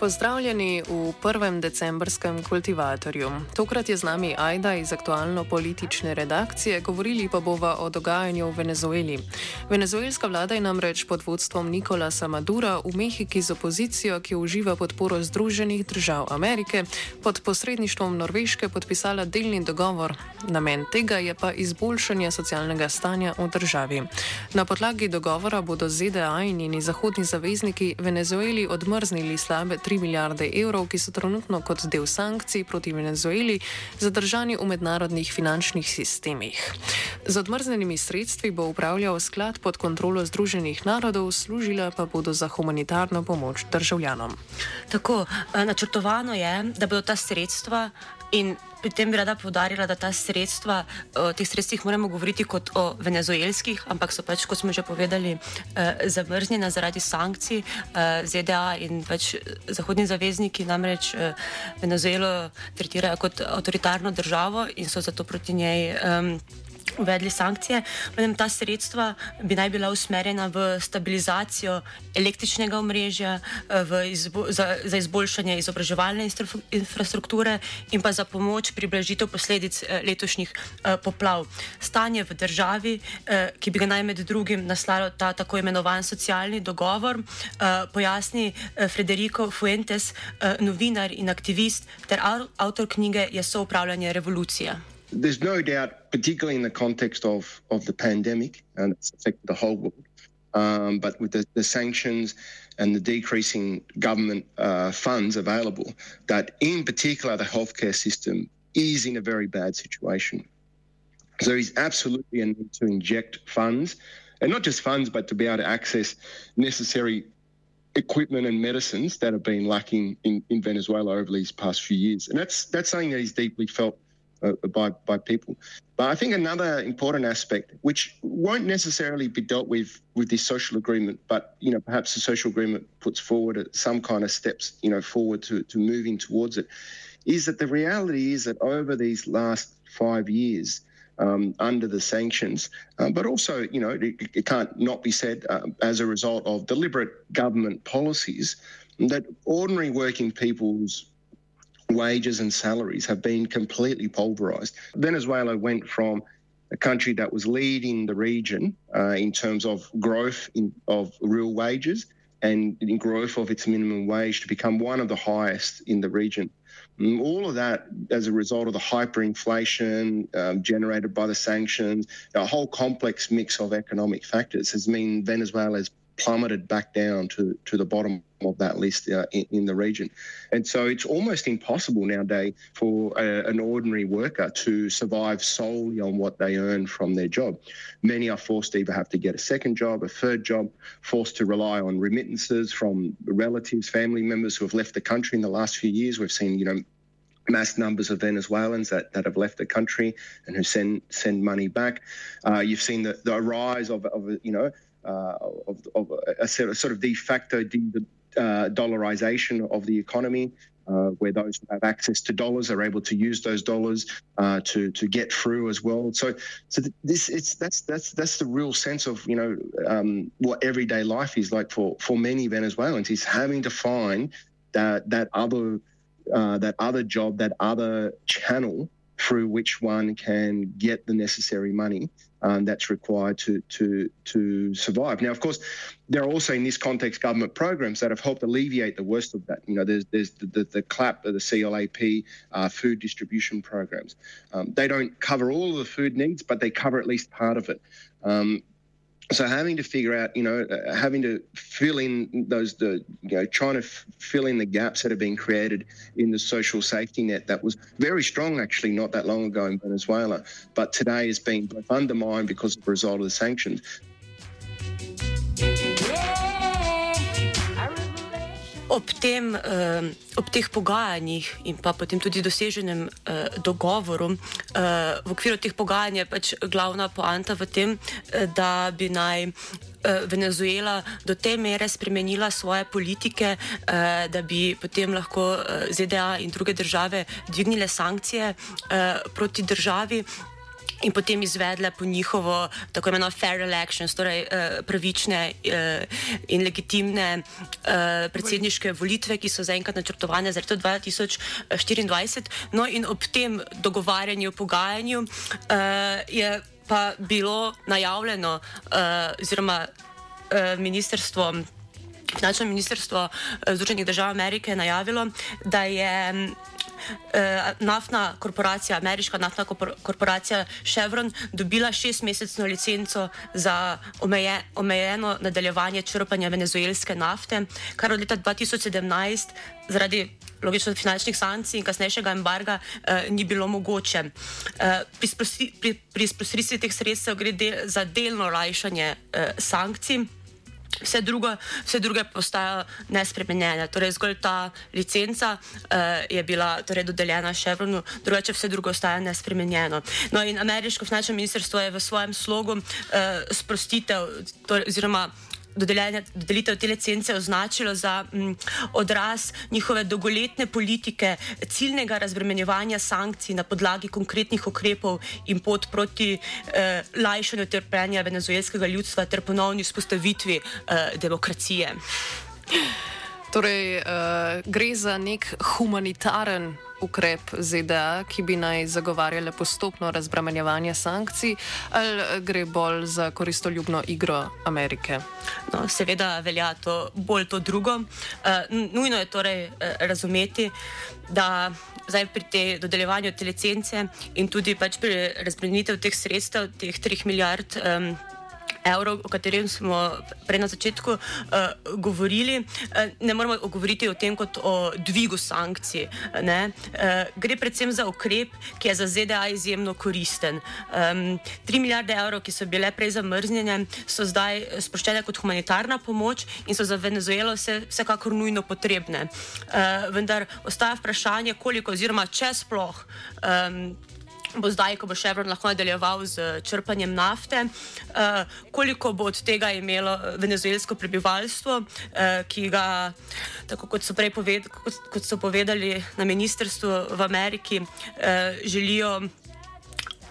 Pozdravljeni v prvem decembrskem kultivatorju. Tokrat je z nami Aida iz aktualno-politične redakcije, govorili pa bova o dogajanju v Venezueli. Venezuelska vlada je namreč pod vodstvom Nikolasa Madura v Mehiki z opozicijo, ki uživa podporo Združenih držav Amerike, pod posredništvom Norveške podpisala delni dogovor. Namen tega je pa izboljšanje socialnega stanja v državi. Na podlagi dogovora bodo ZDA in njeni zahodni zavezniki Venezueli odmrznili slabe 3 milijarde evrov, ki so trenutno kot del sankcij proti Venezueli zadržani v mednarodnih finančnih sistemih. Z odmrznenimi sredstvi bo upravljal sklad pod kontrolo Združenih narodov, služila pa bodo za humanitarno pomoč državljanom. Tako, eh, načrtovano je, da bodo ta sredstva in pri tem bi rada povdarila, da ta sredstva, o teh sredstvih moramo govoriti kot o venezuelskih, ampak so pač, kot smo že povedali, eh, zamrznjena zaradi sankcij eh, ZDA in pač zahodni zavezniki namreč eh, Venezuelo tretirajo kot avtoritarno državo in so zato proti njej. Eh, uvedli sankcije. Vendem, ta sredstva bi naj bila usmerjena v stabilizacijo električnega omrežja, eh, izbo za, za izboljšanje izobraževalne infrastrukture in pa za pomoč pri blažitev posledic eh, letošnjih eh, poplav. Stanje v državi, ki bi ga naj med drugim naslalo ta tako imenovan socialni dogovor, pojasni Federico Fuentes, novinar in aktivist ter avtor knjige Je soupravljanje revolucije. There's no doubt, particularly in the context of, of the pandemic, and it's affected the whole world, um, but with the, the, sanctions and the decreasing government uh, funds available, that in particular the healthcare system is in a very bad situation. So there's absolutely a need to inject funds, and not just funds, but to be able to access necessary equipment and medicines that have been lacking in, in Venezuela over these past few years. And that's that's something that is deeply felt by by people. But I think another important aspect, which won't necessarily be dealt with with this social agreement, but you know perhaps the social agreement puts forward some kind of steps, you know, forward to to moving towards it, is that the reality is that over these last five years. Um, under the sanctions, uh, but also, you know, it, it can't not be said uh, as a result of deliberate government policies that ordinary working people's wages and salaries have been completely pulverized. Venezuela went from a country that was leading the region uh, in terms of growth in, of real wages and in growth of its minimum wage to become one of the highest in the region. And all of that as a result of the hyperinflation um, generated by the sanctions, a whole complex mix of economic factors has mean Venezuela's plummeted back down to, to the bottom of that list uh, in, in, the region. And so it's almost impossible nowadays for a, an ordinary worker to survive solely on what they earn from their job. Many are forced to either have to get a second job, a third job, forced to rely on remittances from relatives, family members who have left the country in the last few years. We've seen, you know, mass numbers of Venezuelans that, that have left the country and who send send money back. Uh, you've seen the, the rise of, of you know uh, of, of a, a, sort of de facto de, uh, dollarization of the economy, uh, where those who have access to dollars are able to use those dollars uh, to to get through as well. So, so this it's that's that's that's the real sense of you know um, what everyday life is like for for many Venezuelans is having to find that that other uh, that other job, that other channel through which one can get the necessary money um, that's required to to to survive. Now, of course, there are also in this context government programs that have helped alleviate the worst of that. You know, there's there's the, the, the CLAP, the CLAP, uh, food distribution programs. Um, they don't cover all of the food needs, but they cover at least part of it. Um, so having to figure out, you know, uh, having to fill in those, the, you know, trying to f- fill in the gaps that have been created in the social safety net that was very strong actually not that long ago in Venezuela, but today has been undermined because of the result of the sanctions. Ob, tem, uh, ob teh pogajanjih in pa potem tudi doseženem uh, dogovoru, uh, v okviru teh pogajanj je pač glavna poanta v tem, uh, da bi naj. Venezuela do te mere spremenila svoje politike, da bi potem lahko ZDA in druge države dvignile sankcije proti državi in potem izvedle po njihovo tako imenovano fair elections, torej uh, pravične uh, in legitimne uh, predsedniške volitve, ki so zaenkrat načrtovane za leto 2024. No in ob tem dogovarjanju, pogajanju uh, je pa bilo najavljeno, uh, oziroma uh, ministrstvo. Finančno ministrstvo Združenih držav Amerike je najavilo, da je eh, naftna korporacija, ameriška naftna korporacija Chevron, dobila šest mesecno licenco za omeje, omejeno nadaljevanje črpanja venezuelske nafte, kar od leta 2017 zaradi. Logično, finančnih sankcij in kasnejšega embarga eh, ni bilo mogoče. Eh, pri izprostitvi teh sredstev gre del, za delno lajšanje eh, sankcij. Vse, drugo, vse druge postajajo nespremenjene. Torej, zgolj ta licenca uh, je bila torej, dodeljena Chevronu, drugače vse drugo ostaja nespremenjeno. No, in ameriško finančno ministrstvo je v svojem slogu uh, sprostitev, torej, oziroma dodelitev te licence označilo za m, mm, odraz njihove dolgoletne politike ciljnega razbremenjevanja sankcij na podlagi konkretnih ukrepov in pot proti eh, lajšanju trpljenja venezuelskega ljudstva ter ponovni vzpostavitvi eh, demokracije. Torej, uh, gre za nek humanitaren ukrep ZDA, ki bi naj zagovarjale postopno razbremenjevanje sankcij, ali gre bolj za koristoljubno igro Amerike? No, seveda velja to bolj to drugo. Uh, nujno je torej uh, razumeti, da zdaj pri tej dodeljevanju te licence in tudi pač pri razbremenitev teh sredstev, teh 3 milijard. Um, evrov, o katerem smo prej na začetku uh, govorili, uh, ne moramo govoriti o tem kot o dvigu sankcij. Uh, gre predvsem za ukrep, ki je za ZDA izjemno koristen. Um, 3 milijarde evrov, ki so bile prej zamrznjene, so zdaj sproščene kot humanitarna pomoč in so za Venezuelo vse, vsekakor nujno potrebne. Uh, vendar ostaja vprašanje, koliko oziroma če sploh. Um, bo zdaj, ko bo Chevron lahko nadaljeval z črpanjem nafte, uh, koliko bo od tega imelo eh, venezuelsko prebivalstvo, uh, ki ga, tako kot so, poved kot, kot so povedali na ministrstvu v Ameriki, uh, želijo.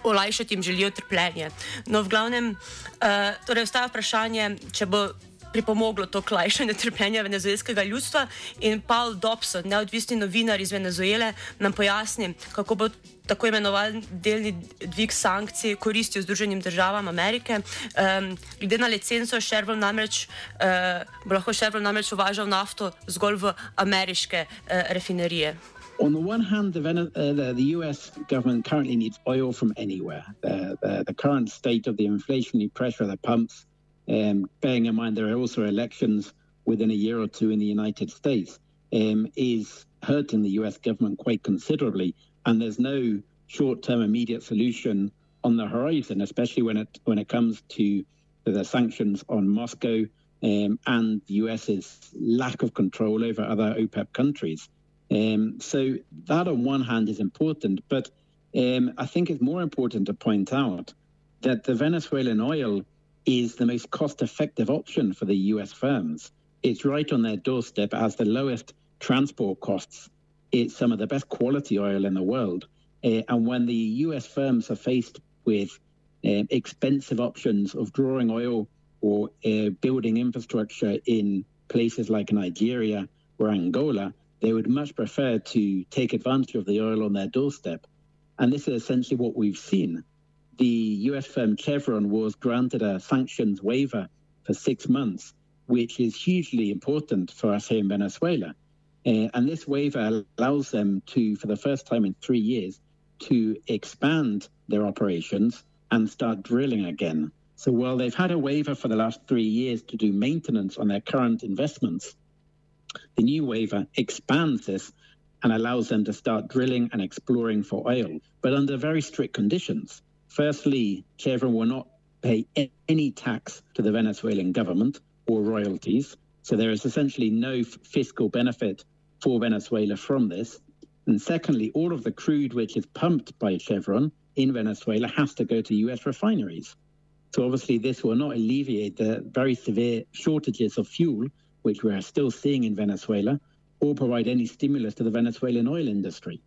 Olajšati jim želijo trpljenje. No, v glavnem, uh, torej ostaja vprašanje, če bo pripomoglo to k lajšanju trpljenja venezuelskega ljudstva. In Paul Dobson, neodvisni novinar iz Venezuele, nam pojasni, kako bo tako imenovan delni dvig sankcij koristil Združenim državam Amerike. Um, glede na licenco Chevron namreč, uh, bo lahko Chevron namreč uvažal nafto zgolj v ameriške uh, rafinerije. On the one hand, the, uh, the, the, US government currently needs oil from anywhere. The, the, the current state of the inflationary pressure at the pumps um, bearing in mind there are also elections within a year or two in the United States, um, is hurting the US government quite considerably. And there's no short term immediate solution on the horizon, especially when it when it comes to the sanctions on Moscow um, and the US's lack of control over other OPEC countries. Um, so that, on one hand, is important, but um, I think it's more important to point out that the Venezuelan oil is the most cost effective option for the US firms. It's right on their doorstep as the lowest transport costs. It's some of the best quality oil in the world. Uh, and when the US firms are faced with um, expensive options of drawing oil or uh, building infrastructure in places like Nigeria or Angola, they would much prefer to take advantage of the oil on their doorstep. And this is essentially what we've seen. The US firm Chevron was granted a sanctions waiver for six months, which is hugely important for us here in Venezuela. Uh, and this waiver allows them to, for the first time in three years, to expand their operations and start drilling again. So while they've had a waiver for the last three years to do maintenance on their current investments, the new waiver expands this and allows them to start drilling and exploring for oil, but under very strict conditions. Firstly, Chevron will not pay any tax to the Venezuelan government or royalties. So there is essentially no fiscal benefit for Venezuela from this. And secondly, all of the crude which is pumped by Chevron in Venezuela has to go to US refineries. So obviously, this will not alleviate the very severe shortages of fuel, which we are still seeing in Venezuela, or provide any stimulus to the Venezuelan oil industry.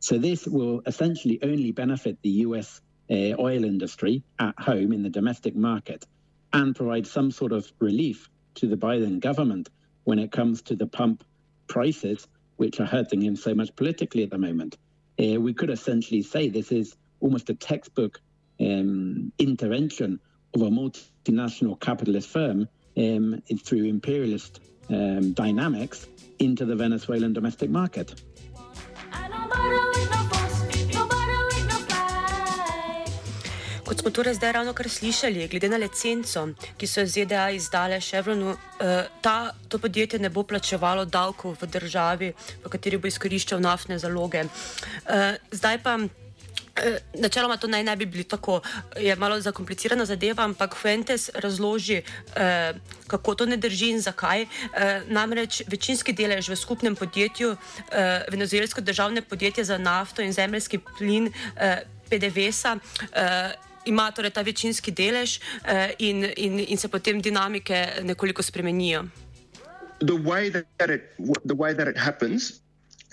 So this will essentially only benefit the US uh, oil industry at home in the domestic market and provide some sort of relief to the Biden government when it comes to the pump prices, which are hurting him so much politically at the moment. Uh, we could essentially say this is almost a textbook um, intervention of a multinational capitalist firm um, through imperialist um, dynamics into the Venezuelan domestic market. Kot smo torej zdaj ravno kar slišali, glede na licenco, ki so ZDA izdale Chevronu, eh, ta, to podjetje ne bo plačevalo davkov v državi, v kateri bo izkoriščal naftne zaloge. Eh, zdaj pa. Eh, načeloma to naj ne bi bili tako, je malo zakomplicirana zadeva, ampak Fuentes razloži, eh, kako to ne drži in zakaj. Eh, namreč večinski delež v skupnem podjetju, eh, venezuelsko državne podjetje za nafto in zemljski plin eh, PDVSA, eh, ima torej ta večinski delež uh, in, in, in se potem dinamike nekoliko spremenijo. The way that it, the way that it happens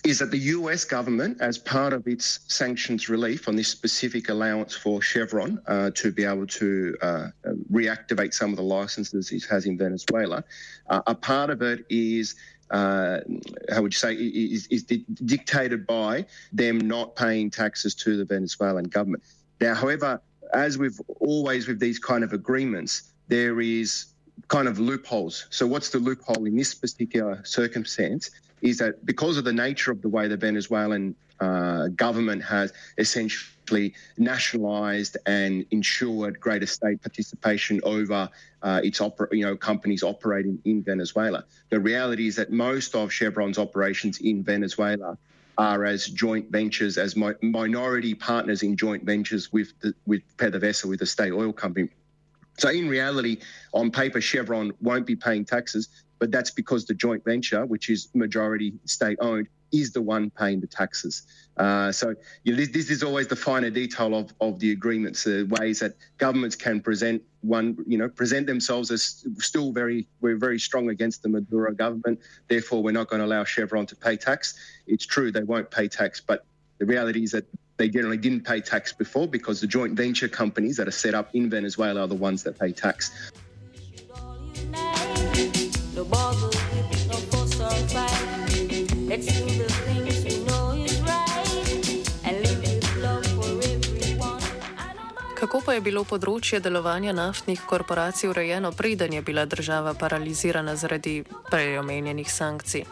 is that the US government, as part of its sanctions relief on this specific allowance for Chevron uh, to be able to uh, reactivate some of the licenses it has in Venezuela, uh, a part of it is. Uh, how would you say is, is dictated by them not paying taxes to the Venezuelan government. Now, however, as with always with these kind of agreements, there is kind of loopholes. So, what's the loophole in this particular circumstance? Is that because of the nature of the way the Venezuelan uh, government has essentially nationalized and ensured greater state participation over uh, its oper- you know companies operating in Venezuela. The reality is that most of Chevron's operations in Venezuela are as joint ventures, as mi- minority partners in joint ventures with the, with PDVSA, with the state oil company. So in reality, on paper, Chevron won't be paying taxes, but that's because the joint venture, which is majority state owned, is the one paying the taxes. Uh, so you know, this, this, is always the finer detail of, of the agreements, the ways that governments can present one, you know, present themselves as still very, we're very strong against the Maduro government. Therefore, we're not going to allow Chevron to pay tax. It's true they won't pay tax, but the reality is that they generally didn't pay tax before because the joint venture companies that are set up in Venezuela are the ones that pay tax. Kako pa je bilo področje delovanja naftnih korporacij urejeno, preden je bila država paralizirana zaradi prej omenjenih sankcij?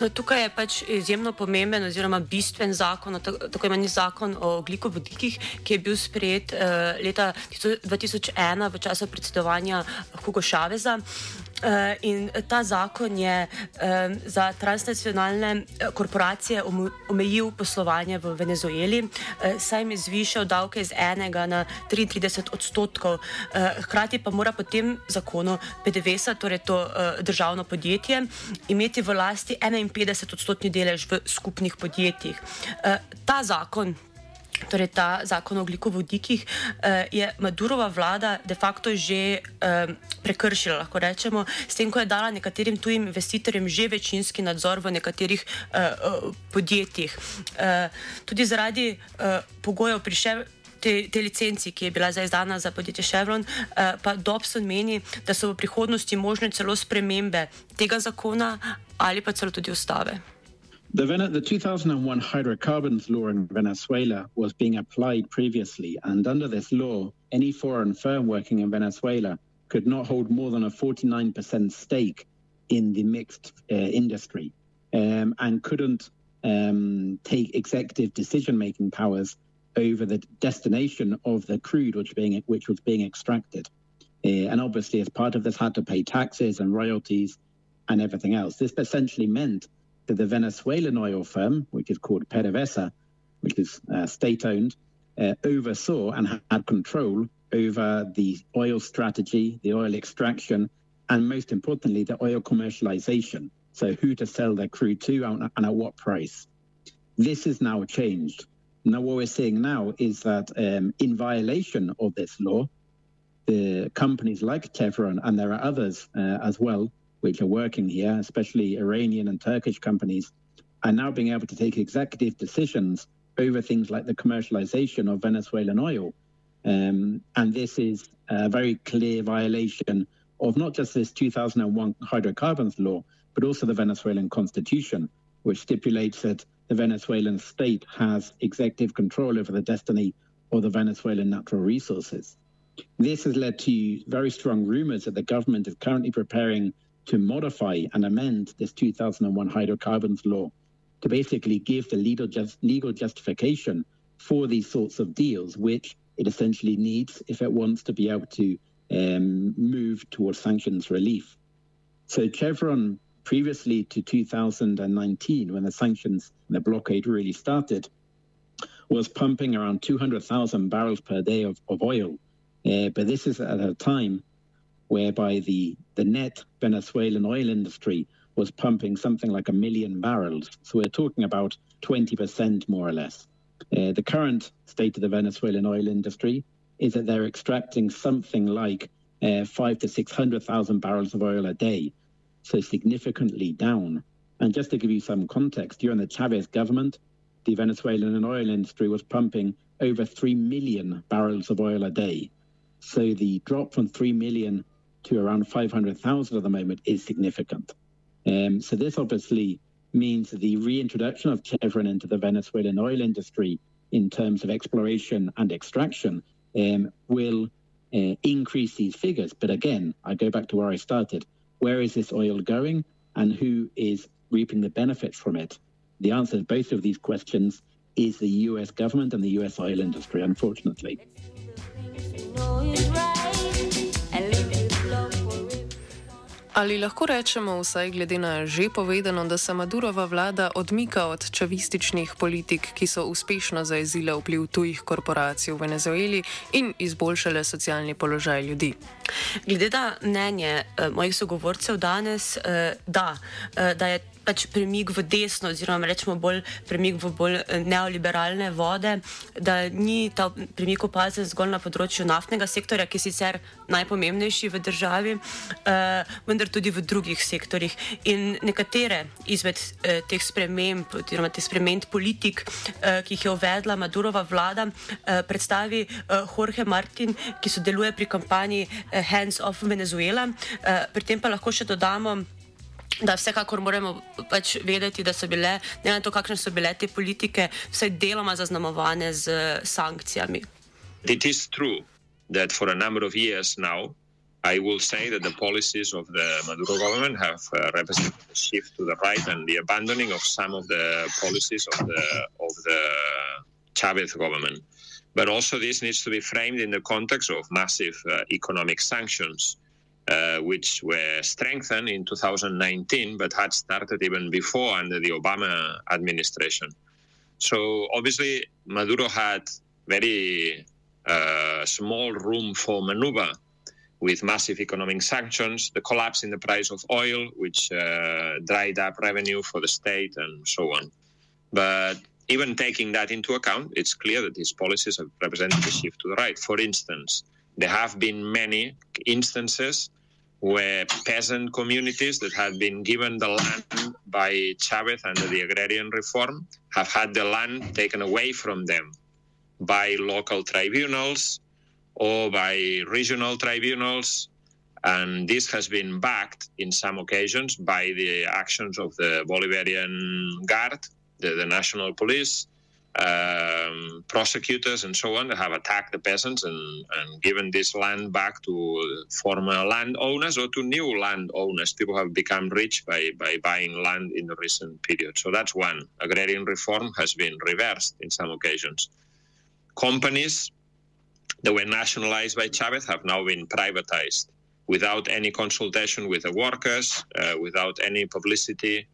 No, tukaj je pač izjemno pomemben oziroma bistven zakon, tako imenovani zakon o oglikovodikih, ki je bil sprejet uh, leta 2001 v času predsedovanja Hugo Chaveza. Eh, in ta zakon je za transnacionalne eh, korporacije omejil poslovanje v Venezueli, eh, saj jim je zvišal davke iz enega na 33 odstotkov. Hkrati pa mora po tem zakonu PDVSA, torej to državno podjetje, imeti v lasti 51 odstotni delež v skupnih podjetjih. Ta zakon torej ta zakon o oglikovodikih, eh, je Madurova vlada de facto že eh, prekršila, lahko rečemo, s tem, ko je dala nekaterim tujim investitorjem že večinski nadzor v nekaterih eh, podjetjih. Tudi zaradi pogojev prišel. Te, te licenci, ki je bila zdaj izdana za podjetje Chevron, pa Dobson meni, da so v prihodnosti možne celo spremembe tega zakona ali pa celo tudi ustave. The, Vene- the 2001 hydrocarbons law in Venezuela was being applied previously, and under this law, any foreign firm working in Venezuela could not hold more than a 49% stake in the mixed uh, industry um, and couldn't um, take executive decision making powers over the destination of the crude which, being, which was being extracted. Uh, and obviously, as part of this, had to pay taxes and royalties and everything else. This essentially meant that the Venezuelan oil firm, which is called PDVSA, which is uh, state owned, uh, oversaw and had control over the oil strategy, the oil extraction, and most importantly, the oil commercialization. So, who to sell their crude to and, and at what price. This has now changed. Now, what we're seeing now is that um, in violation of this law, the companies like Chevron, and there are others uh, as well, which are working here, especially Iranian and Turkish companies, are now being able to take executive decisions over things like the commercialization of Venezuelan oil. Um, and this is a very clear violation of not just this 2001 hydrocarbons law, but also the Venezuelan constitution, which stipulates that the Venezuelan state has executive control over the destiny of the Venezuelan natural resources. This has led to very strong rumors that the government is currently preparing to modify and amend this 2001 hydrocarbons law to basically give the legal, just, legal justification for these sorts of deals, which it essentially needs if it wants to be able to um, move towards sanctions relief. So Chevron, previously to 2019, when the sanctions, and the blockade really started, was pumping around 200,000 barrels per day of, of oil. Uh, but this is at a time whereby the, the net Venezuelan oil industry was pumping something like a million barrels. So we're talking about 20% more or less. Uh, the current state of the Venezuelan oil industry is that they're extracting something like uh, five to 600,000 barrels of oil a day, so significantly down. And just to give you some context, during the Chavez government, the Venezuelan oil industry was pumping over 3 million barrels of oil a day. So the drop from 3 million to around 500,000 at the moment is significant. Um, so this obviously means the reintroduction of Chevron into the Venezuelan oil industry in terms of exploration and extraction um, will uh, increase these figures. But again, I go back to where I started. Where is this oil going and who is reaping the benefits from it? The answer to both of these questions is the US government and the US oil industry, unfortunately. Ali lahko rečemo, vsaj glede na že povedano, da se Madurova vlada odmika od čavističnih politik, ki so uspešno zaezile vpliv tujih korporacij v Venezueli in izboljšale socialni položaj ljudi? Glede na mnenje eh, mojih sogovorcev danes, eh, da, eh, da je pač premik v desno, oziroma rečemo bolj premik v bolj eh, neoliberalne vode, da ni ta premik opazen zgolj na področju naftnega sektorja, ki je sicer najpomembnejši v državi, uh, vendar tudi v drugih sektorjih. In nekatere izmed uh, teh sprememb, oziroma teh sprememb politik, uh, ki jih je uvedla Madurova vlada, uh, predstavi uh, Jorge Martin, ki sodeluje pri kampanji uh, Hands Off Venezuela. Uh, pri tem pa lahko še dodamo, da vsekakor moramo pač vedeti, da so bile, ne na to, kakšne so bile te politike, vsaj deloma zaznamovane z sankcijami. It is true that for a number of years now, I will say that the policies of the Maduro government have uh, represented a shift to the right and the abandoning of some of the policies of the of the Chavez government. But also, this needs to be framed in the context of massive uh, economic sanctions uh, which were strengthened in 2019, but had started even before under the Obama administration. So obviously, Maduro had very uh, small room for maneuver with massive economic sanctions, the collapse in the price of oil, which uh, dried up revenue for the state, and so on. But even taking that into account, it's clear that these policies have represented a shift to the right. For instance, there have been many instances where peasant communities that had been given the land by Chavez under the agrarian reform have had the land taken away from them by local tribunals or by regional tribunals. And this has been backed in some occasions by the actions of the Bolivarian Guard, the, the National Police, um, prosecutors, and so on have attacked the peasants and, and given this land back to former landowners or to new landowners. People have become rich by, by buying land in the recent period. So that's one. Agrarian reform has been reversed in some occasions. Companies that were nationalized by Chavez have now been privatized without any consultation with the workers, uh, without any publicity.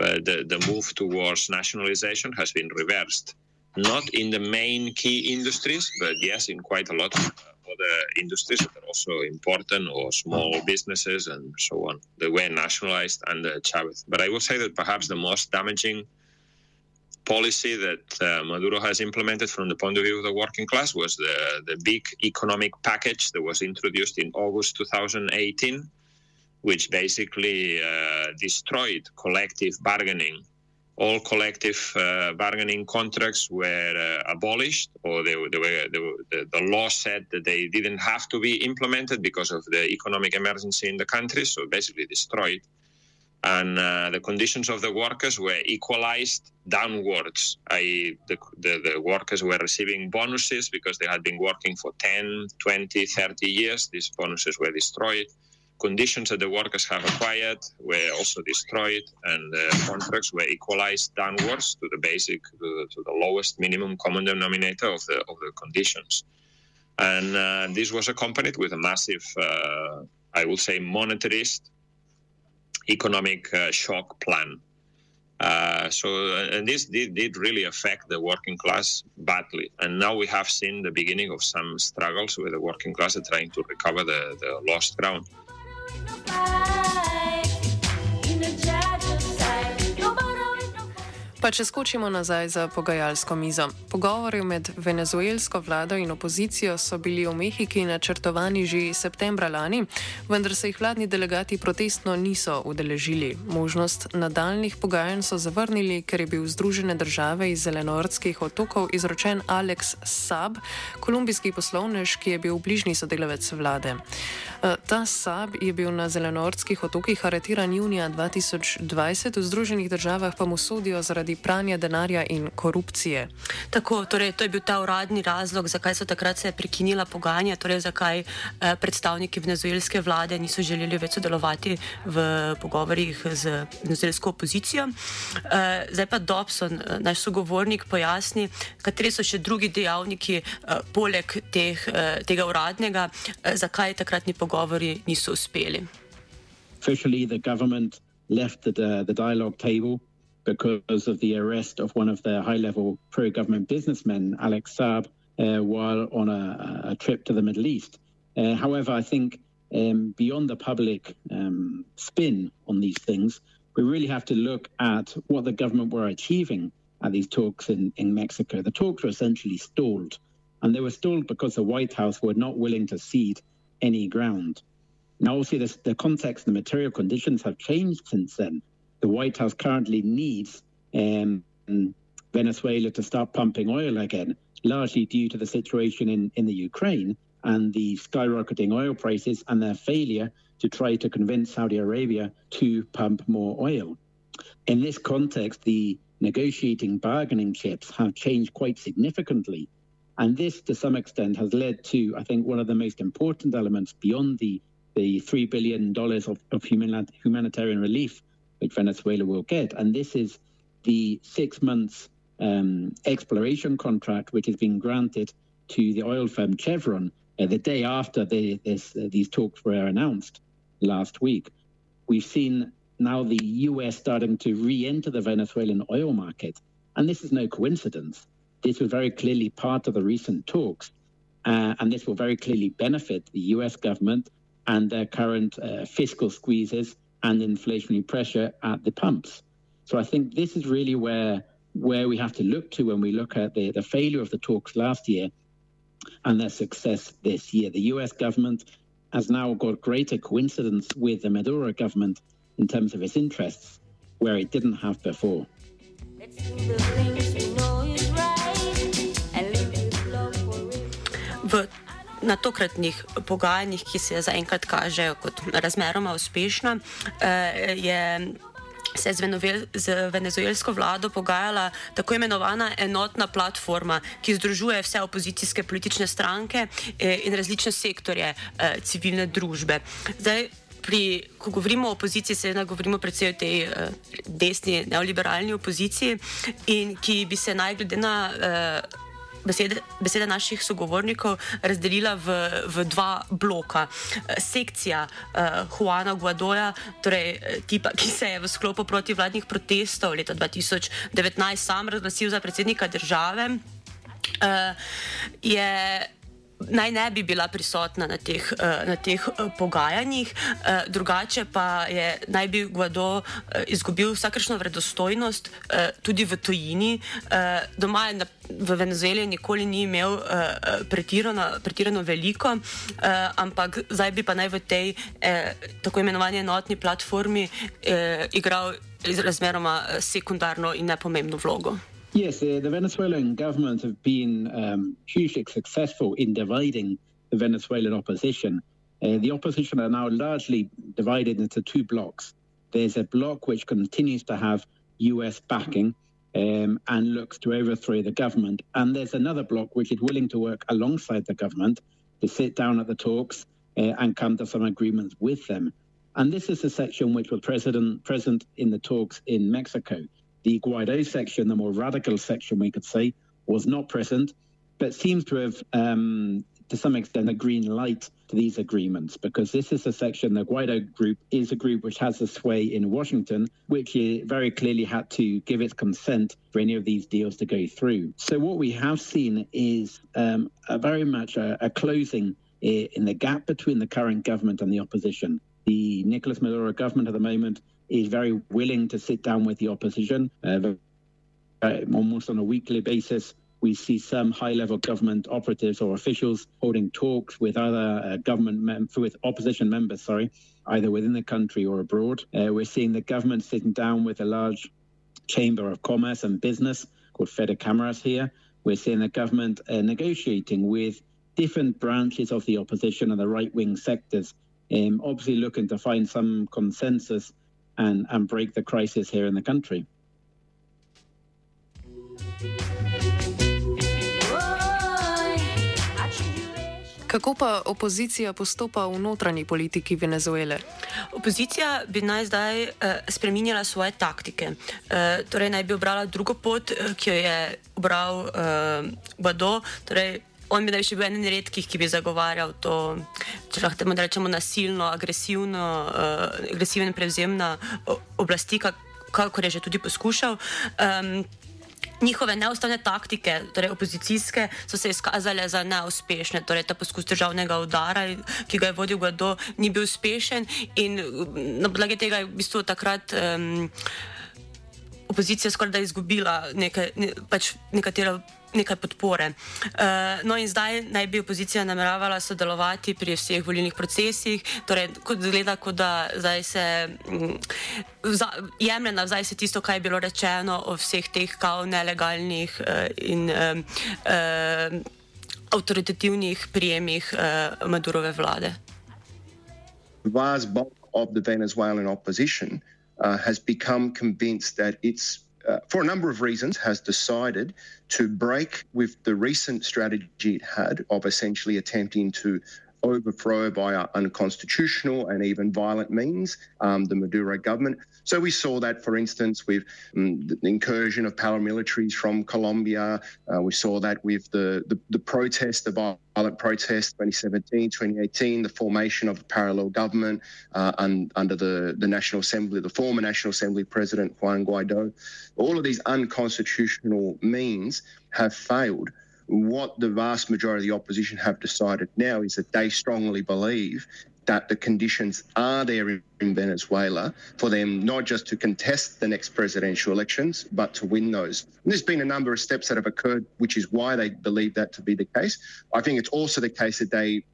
Uh, the, the move towards nationalization has been reversed. Not in the main key industries, but yes, in quite a lot of other industries that are also important or small businesses and so on. They were nationalized under Chavez. But I would say that perhaps the most damaging policy that uh, Maduro has implemented from the point of view of the working class was the, the big economic package that was introduced in August 2018, which basically uh, destroyed collective bargaining. All collective uh, bargaining contracts were uh, abolished, or they, they were, they the, the law said that they didn't have to be implemented because of the economic emergency in the country, so basically destroyed and uh, the conditions of the workers were equalized downwards. I, the, the, the, workers were receiving bonuses because they had been working for 10, 20, 30 years. These bonuses were destroyed. Conditions that the workers have acquired were also destroyed, and the contracts were equalized downwards to the basic, to the, to the lowest minimum common denominator of the of the conditions. And uh, this was accompanied with a massive, uh, I would say, monetarist economic uh, shock plan. Uh, so, and this did, did, really affect the working class badly. And now we have seen the beginning of some struggles with the working class trying to recover the, the lost ground. Bye. Pa če skočimo nazaj za pogajalsko mizo. Pogovori med venezuelsko vlado in opozicijo so bili v Mehiki načrtovani že septembra lani, vendar se jih vladni delegati protestno niso udeležili. Možnost nadaljnih pogajanj so zavrnili, ker je bil Združene države iz Zelenorskih otokov izročen Alex Sab, kolumbijski poslovnež, ki je bil bližnji sodelavec vlade. Eh, ta Sab je bil na Zelenorskih otokih aretiran junija 2020, v Združenih državah pa mu sodijo zaradi zaradi pranja denarja in korupcije. Tako, torej, to je bil ta uradni razlog, zakaj so takrat se prekinila pogajanja, torej zakaj eh, predstavniki venezuelske vlade niso želeli več sodelovati v pogovorjih z venezuelsko opozicijo. Eh, zdaj pa Dobson, eh, naš sogovornik, pojasni, kateri so še drugi dejavniki eh, poleg teh, eh, tega uradnega, eh, zakaj takratni pogovori niso uspeli. Officially, the government left the, the dialogue table because of the arrest of one of the high level pro government businessmen, Alex Saab, uh, while on a, a, trip to the Middle East. Uh, however, I think um, beyond the public um, spin on these things, we really have to look at what the government were achieving at these talks in, in Mexico. The talks were essentially stalled, and they were stalled because the White House were not willing to cede any ground. Now, obviously, this, the context and the material conditions have changed since then the White House currently needs um, Venezuela to start pumping oil again, largely due to the situation in, in the Ukraine and the skyrocketing oil prices and their failure to try to convince Saudi Arabia to pump more oil. In this context, the negotiating bargaining chips have changed quite significantly. And this, to some extent, has led to, I think, one of the most important elements beyond the, the $3 billion of, of humanitarian relief which Venezuela will get. And this is the six months um, exploration contract, which has been granted to the oil firm Chevron uh, the day after this, uh, these talks were announced last week. We've seen now the US starting to re enter the Venezuelan oil market. And this is no coincidence. This was very clearly part of the recent talks. Uh, and this will very clearly benefit the US government and their current uh, fiscal squeezes and inflationary pressure at the pumps. So I think this is really where where we have to look to when we look at the, the failure of the talks last year and their success this year. The US government has now got greater coincidence with the Maduro government in terms of its interests, where it didn't have before. Na tokratnih pogajanjih, ki se zaenkrat kažejo kot razmeroma uspešna, je se je z, Venovel, z venezuelsko vlado pogajala tako imenovana enotna platforma, ki združuje vse opozicijske politične stranke eh, in različne sektorje eh, civilne družbe. Zdaj, pri, ko govorimo o opoziciji, seveda govorimo predvsem o tej eh, desni neoliberalni opoziciji, ki bi se naj glede na eh, besede, besede naših sogovornikov razdelila v, v dva bloka. Sekcija uh, Juana Guadoja, torej eh, tipa, ki se je v sklopu protivladnih protestov leta 2019 sam razglasil za predsednika države, uh, je naj ne bi bila prisotna na teh, uh, na teh uh, pogajanjih, uh, drugače pa je naj bi Guado uh, izgubil vsakršno vredostojnost tudi v tujini. Doma je v Venezueli nikoli ni imel pretirano, pretirano veliko, ampak zdaj bi pa naj v tej tako imenovani enotni platformi igral razmeroma sekundarno in nepomembno vlogo. Yes, uh, the Venezuelan government have been um, hugely successful in dividing the Venezuelan opposition. Uh, the opposition are now largely divided into two blocks. There's a block which continues to have US backing um, and looks to overthrow the government. And there's another block which is willing to work alongside the government to sit down at the talks uh, and come to some agreements with them. And this is the section which was president, present in the talks in Mexico. The Guaido section, the more radical section, we could say, was not present, but seems to have, um, to some extent, a green light to these agreements because this is a section, the Guaido group is a group which has a sway in Washington, which very clearly had to give its consent for any of these deals to go through. So, what we have seen is um, very much a, a closing in the gap between the current government and the opposition. The Nicolas Maduro government at the moment is very willing to sit down with the opposition uh, almost on a weekly basis. We see some high-level government operatives or officials holding talks with other uh, government mem- with opposition members, sorry, either within the country or abroad. Uh, we're seeing the government sitting down with a large chamber of commerce and business called Fedecámaras here. We're seeing the government uh, negotiating with different branches of the opposition and the right-wing sectors, um, obviously looking to find some consensus and, and break the crisis here in the country. Kako pa opozicija postopa v notranji politiki Venezuele? Opozicija bi naj zdaj uh, spremenila svoje taktike. Uh, torej, naj bi obrala drugo pot, uh, ki jo je obral uh, Bado. Torej, on bi naj še bil eden redkih, ki bi zagovarjal to, če lahko temu rečemo, nasilno, agresivno, uh, agresiven prevzem na oblasti, kako je že tudi poskušal. Um, Njihove neustavne taktike, torej opozicijske, so se izkazale za neuspešne. Torej, ta poskus državnega udara, ki ga je vodil Gado, ni bil uspešen, in na podlagi tega je v bistvu takrat um, opozicija skoraj da izgubila nekaj, ne, pač nekatera nekaj podpore. Uh, no in zdaj naj bi opozicija nameravala sodelovati pri vseh volilnih procesih, torej kot zgleda, kot da zdaj se mm, jemlje na zdaj se tisto, kaj je bilo rečeno o vseh teh kao nelegalnih uh, in uh, uh, avtoritativnih prijemih uh, Madurove vlade. Vast bulk of the Venezuelan opposition uh, has become convinced that it's uh, for a number of reasons, has decided to break with the recent strategy it had of essentially attempting to overthrow by unconstitutional and even violent means um, the Maduro government. So we saw that, for instance, with um, the incursion of paramilitaries from Colombia. Uh, we saw that with the, the, the protest, the violent protest 2017, 2018, the formation of a parallel government uh, un, under the, the National Assembly, the former National Assembly President Juan Guaido. All of these unconstitutional means have failed what the vast majority of the opposition have decided now is that they strongly believe that the conditions are there in, Venezuela for them not just to contest the next presidential elections, but to win those. And there's been a number of steps that have occurred, which is why they believe that to be the case. I think it's also the case that they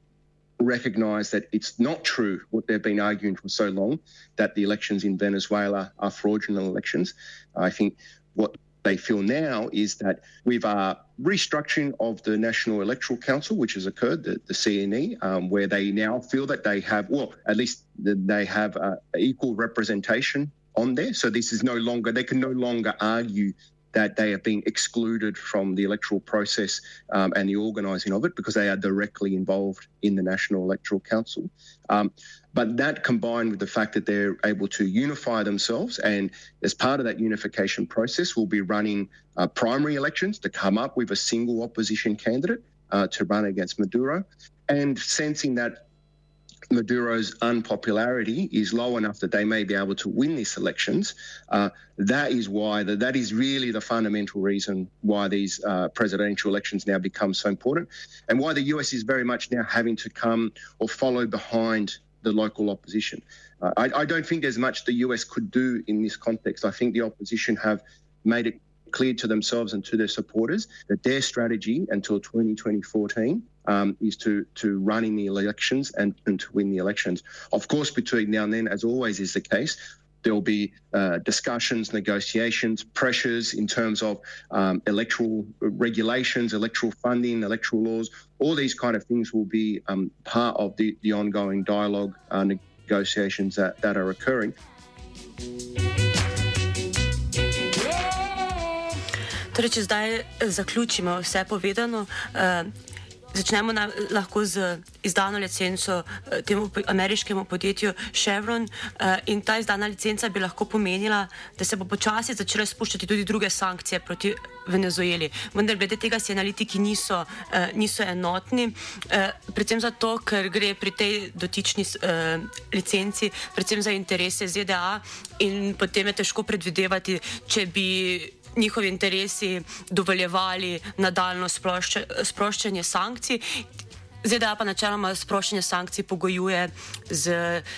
recognize that it's not true what they've been arguing for so long that the elections in Venezuela are fraudulent elections. I think what they feel now is that with a restructuring of the National Electoral Council, which has occurred, the, the CNE, um, where they now feel that they have, well, at least they have uh, equal representation on there. So this is no longer, they can no longer argue that they are being excluded from the electoral process um, and the organising of it because they are directly involved in the National Electoral Council. Um, but that combined with the fact that they're able to unify themselves, and as part of that unification process, we'll be running uh, primary elections to come up with a single opposition candidate uh, to run against Maduro, and sensing that Maduro's unpopularity is low enough that they may be able to win these elections. Uh, that is why the, that is really the fundamental reason why these uh, presidential elections now become so important, and why the US is very much now having to come or follow behind the local opposition. Uh, I, I don't think there's much the US could do in this context. I think the opposition have made it clear to themselves and to their supporters that their strategy until 2014 um, is to to run in the elections and, and to win the elections. Of course, between now and then, as always is the case, there will be uh, discussions, negotiations, pressures in terms of um, electoral regulations, electoral funding, electoral laws. All these kind of things will be um, part of the, the ongoing dialogue, uh, negotiations that, that are occurring. Torej, če zdaj zaključimo vse povedano, uh, Začnemo na, lahko z izdano licenco eh, temu ameriškemu podjetju Chevron. Eh, in ta izdana licenca bi lahko pomenila, da se bo počasi začele spuščati tudi druge sankcije proti Venezueli. Vendar glede tega si analitiki niso, eh, niso enotni, predvsem zato, ker gre pri tej dotični licenci predvsem za interese ZDA in potem je težko predvidevati, če bi njihovi interesi dovoljevali nadaljno sproščanje sankcij. ZDA pa načeloma sproščanje sankcij pogojuje z,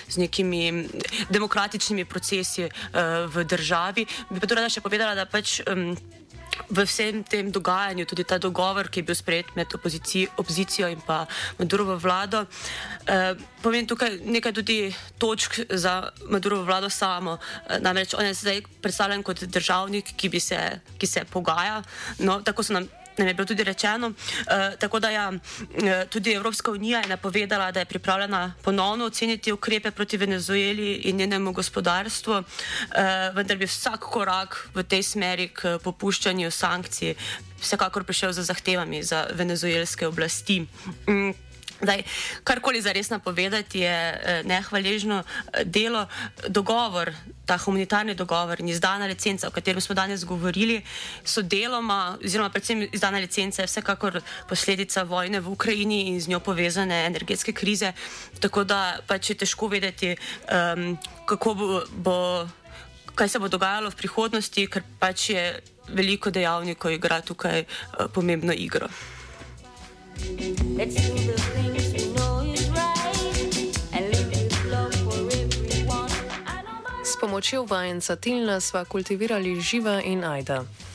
z nekimi demokratičnimi procesi uh, v državi. Bi pa tudi rada še povedala, da pač. Um, v vsem tem dogajanju, tudi ta dogovor, ki je bil sprejet med opozicijo in pa Madurovo vlado. Eh, povem tukaj nekaj tudi točk za Madurovo vlado samo. Eh, namreč on je zdaj predstavljen kot državnik, ki, se, ki se pogaja. No, tako so nam nam je bilo tudi rečeno. E, tako da ja, e, tudi Evropska unija je napovedala, da je pripravljena ponovno oceniti ukrepe proti Venezueli in njenemu gospodarstvu, e, vendar bi vsak korak v tej smeri k popuščanju sankcij vsekakor prišel za zahtevami za venezuelske oblasti. Mm. Daj, karkoli za res napovedati je eh, nehvaležno eh, delo. Dogovor, ta humanitarni dogovor in izdana licenca, o katerem smo danes govorili, so deloma, oziroma predvsem izdana licenca vsekakor posledica vojne v Ukrajini in z njo povezane energetske krize. Tako da pač je težko vedeti, um, kako bo, bo, kaj se bo dogajalo v prihodnosti, ker pač je veliko dejavnikov igra tukaj uh, pomembno igro. S pomočjo vajenca Tilna sva kultivirali živa in ajda.